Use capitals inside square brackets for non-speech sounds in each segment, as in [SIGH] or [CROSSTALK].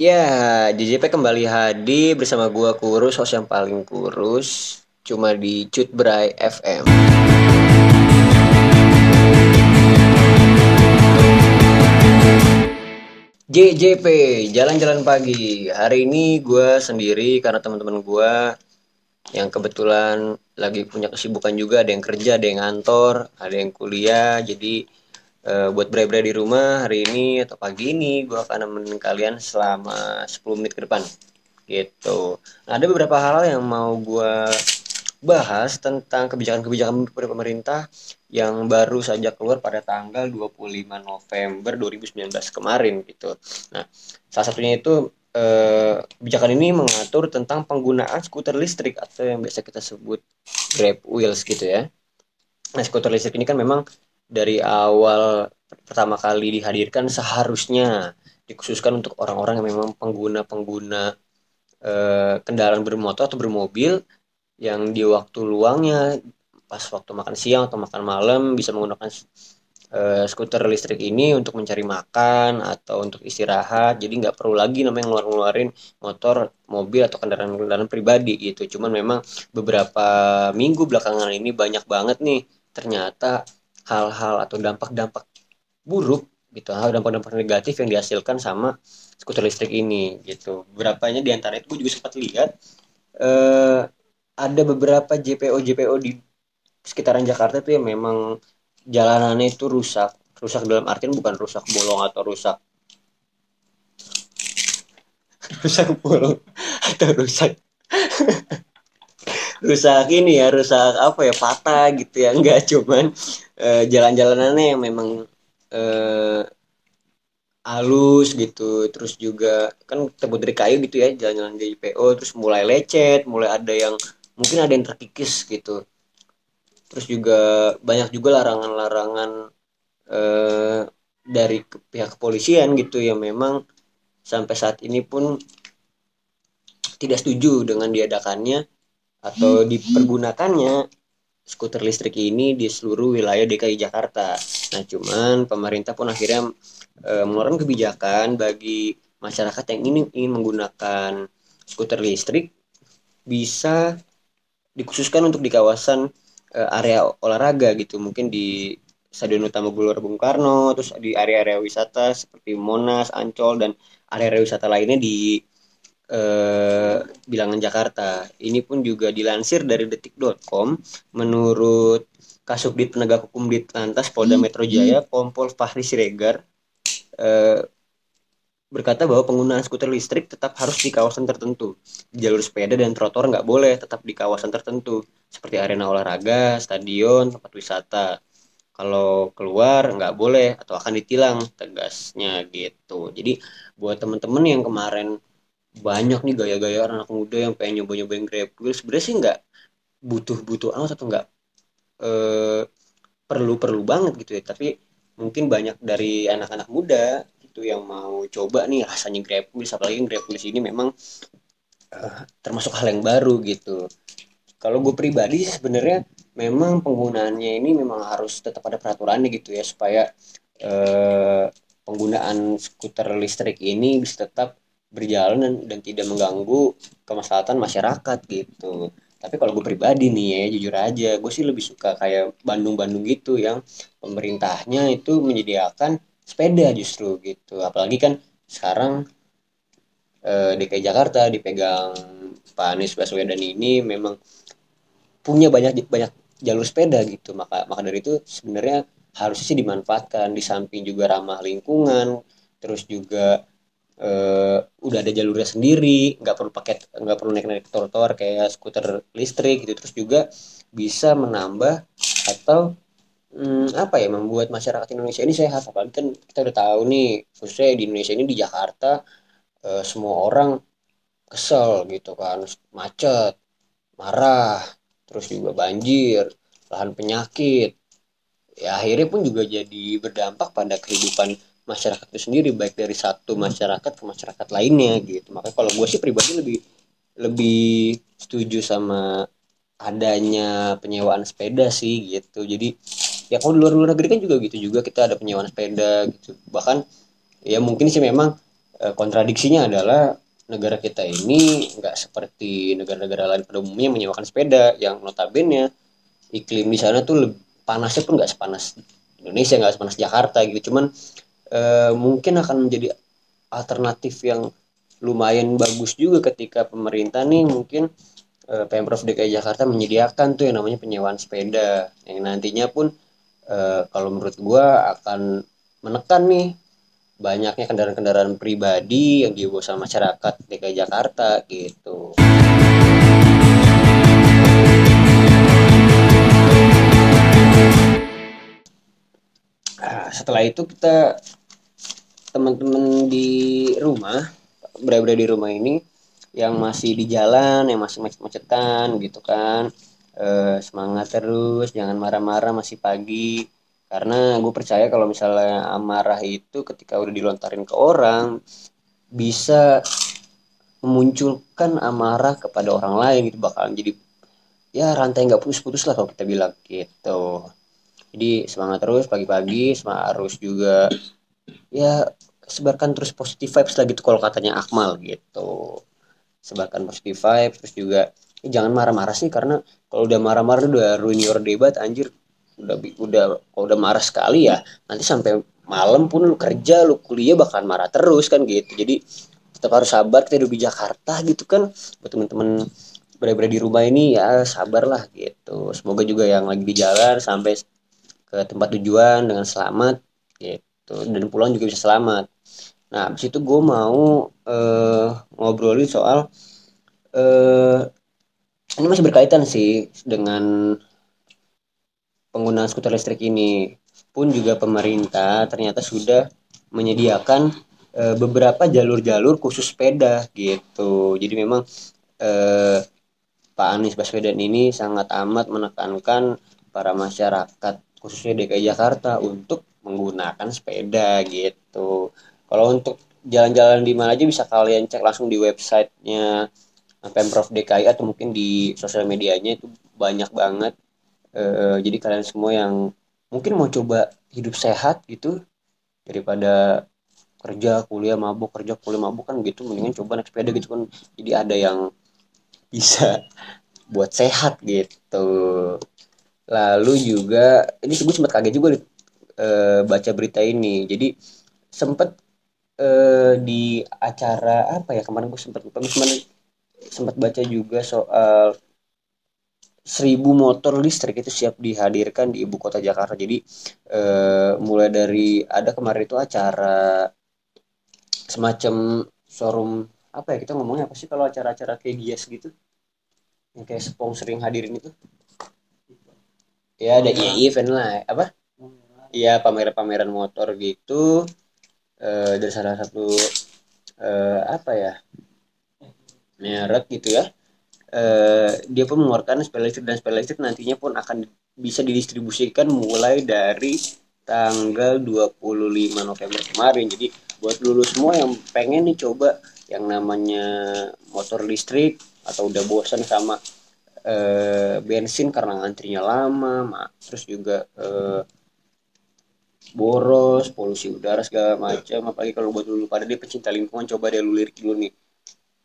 Ya, JJP kembali hadir bersama gua kurus, host yang paling kurus, cuma di Cut Bray FM. JJP, jalan-jalan pagi. Hari ini gua sendiri karena teman-teman gua yang kebetulan lagi punya kesibukan juga, ada yang kerja, ada yang ngantor, ada yang kuliah, jadi eh, buat bre-bre di rumah hari ini atau pagi ini gue akan nemenin kalian selama 10 menit ke depan. Gitu. Nah, ada beberapa hal yang mau gue bahas tentang kebijakan-kebijakan pemerintah yang baru saja keluar pada tanggal 25 November 2019 kemarin gitu. Nah salah satunya itu eh, kebijakan ini mengatur tentang penggunaan skuter listrik atau yang biasa kita sebut grab wheels gitu ya. Nah skuter listrik ini kan memang dari awal pertama kali dihadirkan seharusnya dikhususkan untuk orang-orang yang memang pengguna-pengguna eh, kendaraan bermotor atau bermobil yang di waktu luangnya pas waktu makan siang atau makan malam bisa menggunakan eh, skuter listrik ini untuk mencari makan atau untuk istirahat. Jadi nggak perlu lagi namanya ngeluarin motor mobil atau kendaraan-kendaraan pribadi gitu. Cuman memang beberapa minggu belakangan ini banyak banget nih ternyata hal-hal atau dampak-dampak buruk gitu hal dampak-dampak negatif yang dihasilkan sama skuter listrik ini gitu. Berapanya di antara itu gue juga sempat lihat eh, ada beberapa JPO JPO di sekitaran Jakarta tuh yang memang jalanannya itu rusak. Rusak dalam artian bukan rusak bolong atau rusak. [LAUGHS] Rusak bolong atau rusak [LAUGHS] rusak ini ya rusak apa ya patah gitu ya [LAUGHS] enggak cuman uh, jalan-jalanannya yang memang uh, halus gitu terus juga kan terbuat dari kayu gitu ya jalan-jalan di PO terus mulai lecet mulai ada yang mungkin ada yang terkikis gitu. Terus juga banyak juga larangan-larangan uh, dari pihak kepolisian gitu yang memang sampai saat ini pun tidak setuju dengan diadakannya atau dipergunakannya skuter listrik ini di seluruh wilayah DKI Jakarta. Nah, cuman pemerintah pun akhirnya e, mengeluarkan kebijakan bagi masyarakat yang ingin ingin menggunakan skuter listrik bisa dikhususkan untuk di kawasan e, area olahraga gitu, mungkin di Stadion Utama Gelora Bung Karno, terus di area-area wisata seperti Monas, Ancol dan area-area wisata lainnya di eh, bilangan Jakarta. Ini pun juga dilansir dari detik.com menurut Kasubdit Penegak Hukum di Lantas Polda hmm. Metro Jaya, Kompol Fahri Siregar eh, berkata bahwa penggunaan skuter listrik tetap harus di kawasan tertentu. Jalur sepeda dan trotoar nggak boleh tetap di kawasan tertentu, seperti arena olahraga, stadion, tempat wisata. Kalau keluar nggak boleh atau akan ditilang tegasnya gitu. Jadi buat temen-temen yang kemarin banyak nih gaya-gaya anak muda yang pengen nyoba-nyobain grab. Wheel sebenarnya sih nggak butuh-butuh amat atau nggak eh, perlu-perlu banget gitu ya. Tapi mungkin banyak dari anak-anak muda gitu yang mau coba nih rasanya grab wheels. Apalagi grab wheels ini memang uh, termasuk hal yang baru gitu. Kalau gue pribadi sebenarnya memang penggunaannya ini memang harus tetap ada peraturannya gitu ya supaya uh, penggunaan skuter listrik ini bisa tetap berjalan dan, dan tidak mengganggu kemaslahatan masyarakat gitu. Tapi kalau gue pribadi nih ya jujur aja gue sih lebih suka kayak Bandung-Bandung gitu yang pemerintahnya itu menyediakan sepeda justru gitu. Apalagi kan sekarang eh, DKI Jakarta dipegang Pak Anies Baswedan ini memang punya banyak banyak jalur sepeda gitu. Maka maka dari itu sebenarnya harusnya sih dimanfaatkan. Di samping juga ramah lingkungan terus juga uh, udah ada jalurnya sendiri nggak perlu pakai nggak perlu naik naik trotoar kayak skuter listrik gitu. Terus juga bisa menambah atau hmm, apa ya membuat masyarakat Indonesia ini sehat. Apalagi kan kita udah tahu nih khususnya di Indonesia ini di Jakarta uh, semua orang kesel gitu kan. Macet marah terus juga banjir lahan penyakit. Ya akhirnya pun juga jadi berdampak pada kehidupan masyarakat itu sendiri baik dari satu masyarakat ke masyarakat lainnya gitu. Makanya kalau gue sih pribadi lebih lebih setuju sama adanya penyewaan sepeda sih gitu. Jadi ya kalau di luar luar negeri kan juga gitu juga kita ada penyewaan sepeda gitu. Bahkan ya mungkin sih memang uh, kontradiksinya adalah negara kita ini nggak seperti negara-negara lain pada umumnya menyewakan sepeda yang notabene iklim di sana tuh lebih, panasnya pun nggak sepanas Indonesia nggak sepanas Jakarta gitu. Cuman uh, mungkin akan menjadi alternatif yang lumayan bagus juga ketika pemerintah nih mungkin uh, pemprov DKI Jakarta menyediakan tuh yang namanya penyewaan sepeda yang nantinya pun uh, kalau menurut gua akan menekan nih banyaknya kendaraan-kendaraan pribadi yang dibawa sama masyarakat DKI Jakarta gitu. Nah, setelah itu kita teman-teman di rumah berada di rumah ini yang masih di jalan yang masih macet-macetan gitu kan. E, semangat terus jangan marah-marah masih pagi. Karena gue percaya kalau misalnya amarah itu ketika udah dilontarin ke orang bisa memunculkan amarah kepada orang lain gitu bakalan jadi ya rantai nggak putus-putus lah kalau kita bilang gitu. Jadi semangat terus pagi-pagi semangat harus juga ya sebarkan terus positif vibes lah gitu kalau katanya Akmal gitu. Sebarkan positif vibes terus juga ya jangan marah-marah sih karena kalau udah marah-marah udah ruin your debat anjir. Udah udah kalau udah marah sekali ya nanti sampai malam pun lu kerja lu kuliah bakalan marah terus kan gitu. Jadi tetap harus sabar kita di Jakarta gitu kan. Buat temen-temen berada di rumah ini ya sabar lah gitu. Semoga juga yang lagi di jalan sampai ke tempat tujuan dengan selamat gitu dan pulang juga bisa selamat. Nah habis itu gue mau uh, ngobrolin soal uh, ini masih berkaitan sih dengan penggunaan skuter listrik ini. Pun juga pemerintah ternyata sudah menyediakan e, beberapa jalur-jalur khusus sepeda gitu. Jadi memang e, Pak Anies Baswedan ini sangat amat menekankan para masyarakat khususnya DKI Jakarta untuk menggunakan sepeda gitu. Kalau untuk jalan-jalan di mana aja bisa kalian cek langsung di websitenya Pemprov DKI atau mungkin di sosial medianya itu banyak banget. Uh, jadi kalian semua yang mungkin mau coba hidup sehat gitu daripada kerja kuliah mabuk kerja kuliah mabuk kan gitu mendingan coba naik sepeda gitu kan. Jadi ada yang bisa buat sehat gitu. Lalu juga ini gue sempat kaget juga uh, baca berita ini. Jadi sempet uh, di acara apa ya kemarin gue sempat lupa. Kemarin sempat baca juga soal seribu motor listrik itu siap dihadirkan di ibu kota Jakarta. Jadi eh, mulai dari ada kemarin itu acara semacam showroom apa ya kita ngomongnya apa sih kalau acara-acara kayak gias gitu? Yang kayak sepong sering hadirin itu? Ya ada ya event lah apa iya pameran-pameran motor gitu eh, dari salah satu eh, apa ya merek gitu ya eh, dia pun mengeluarkan sepeda listrik dan sepeda listrik nantinya pun akan bisa didistribusikan mulai dari tanggal 25 November kemarin. Jadi buat dulu semua yang pengen nih coba yang namanya motor listrik atau udah bosan sama eh, bensin karena ngantrinya lama, terus juga eh, boros, polusi udara segala macam. Apalagi kalau buat dulu pada dia pecinta lingkungan coba deh lu lirik dulu nih.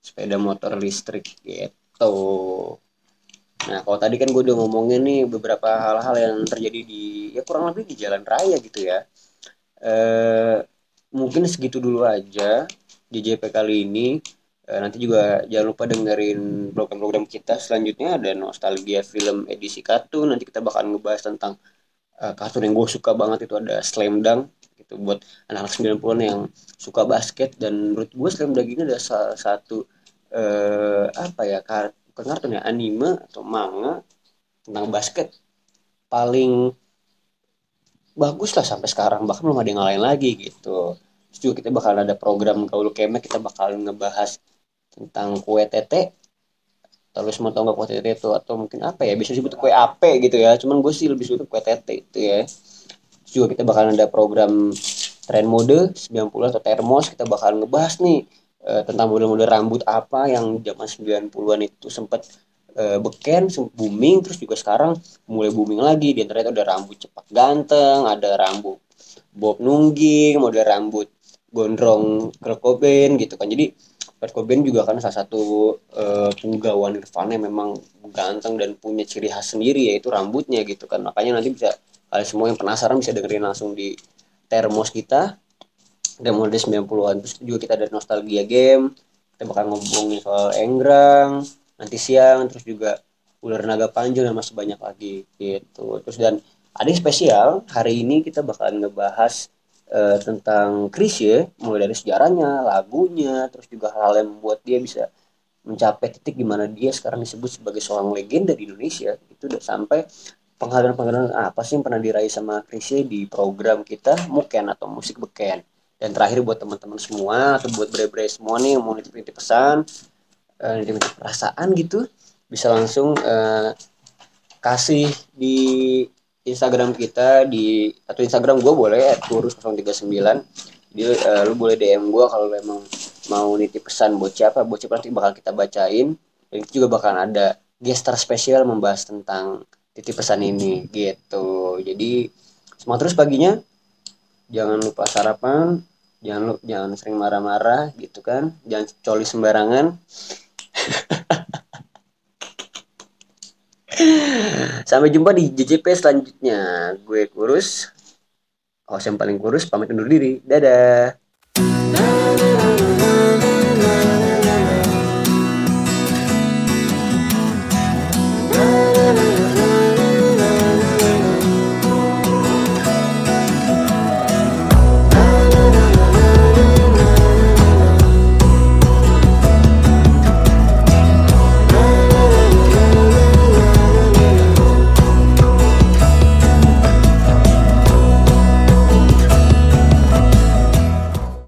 Sepeda motor listrik gitu. Nah kalau tadi kan gue udah ngomongin nih beberapa hal-hal yang terjadi di ya kurang lebih di jalan raya gitu ya. Eh, mungkin segitu dulu aja di JP kali ini. Eh, nanti juga jangan lupa dengerin program-program kita selanjutnya. Ada nostalgia film edisi kartun. Nanti kita bakal ngebahas tentang uh, kartun yang gue suka banget itu ada Slam Dunk gitu buat anak-anak 90-an yang suka basket. Dan menurut gue Slam Dunk ini adalah salah satu eh, apa ya bukan kartun ya anime atau manga tentang basket. Paling bagus lah sampai sekarang bahkan belum ada yang ngalahin lagi gitu. Terus juga kita bakal ada program kalau kemek kita bakal ngebahas tentang kue tete terus mau tau nggak kue tete itu atau mungkin apa ya bisa disebut kue ape gitu ya. Cuman gue sih lebih suka kue tete itu ya. Terus juga kita bakal ada program tren mode 90 atau termos kita bakal ngebahas nih uh, tentang model-model rambut apa yang zaman 90-an itu sempat uh, beken, booming. Terus juga sekarang mulai booming lagi. Di antaranya ada rambut cepat ganteng, ada rambut bob nungging, model rambut gondrong Kurt gitu kan. Jadi Kurt Cobain juga kan salah satu uh, penggawa Nirvana yang memang ganteng dan punya ciri khas sendiri yaitu rambutnya gitu kan. Makanya nanti bisa kalian semua yang penasaran bisa dengerin langsung di termos kita. Demo di 90-an terus juga kita ada nostalgia game. Kita bakal ngomongin soal Enggrang nanti siang terus juga ular naga panjang dan masih banyak lagi gitu. Terus dan ada yang spesial hari ini kita bakal ngebahas uh, tentang Chris ya mulai dari sejarahnya lagunya terus juga hal-hal yang membuat dia bisa mencapai titik di mana dia sekarang disebut sebagai seorang legenda di Indonesia. Itu udah sampai penghargaan-penghargaan apa sih yang pernah diraih sama Chris di program kita Muken atau musik beken. Dan terakhir buat teman-teman semua atau buat bre-bre semua nih yang mau nitip-nitip pesan uh, nitip-nitip perasaan gitu bisa langsung uh, kasih di Instagram kita di atau Instagram gue boleh kurus 039 dia uh, lu boleh DM gue kalau emang mau nitip pesan buat siapa buat siapa nanti bakal kita bacain. Dan itu juga bakal ada gestar spesial membahas tentang titip pesan ini gitu. Jadi semangat terus paginya. Jangan lupa sarapan jangan lu jangan sering marah-marah gitu kan. Jangan coli sembarangan [LAUGHS] Sampai jumpa di JJP selanjutnya. Gue kurus. Oh, yang paling kurus pamit undur diri. Dadah.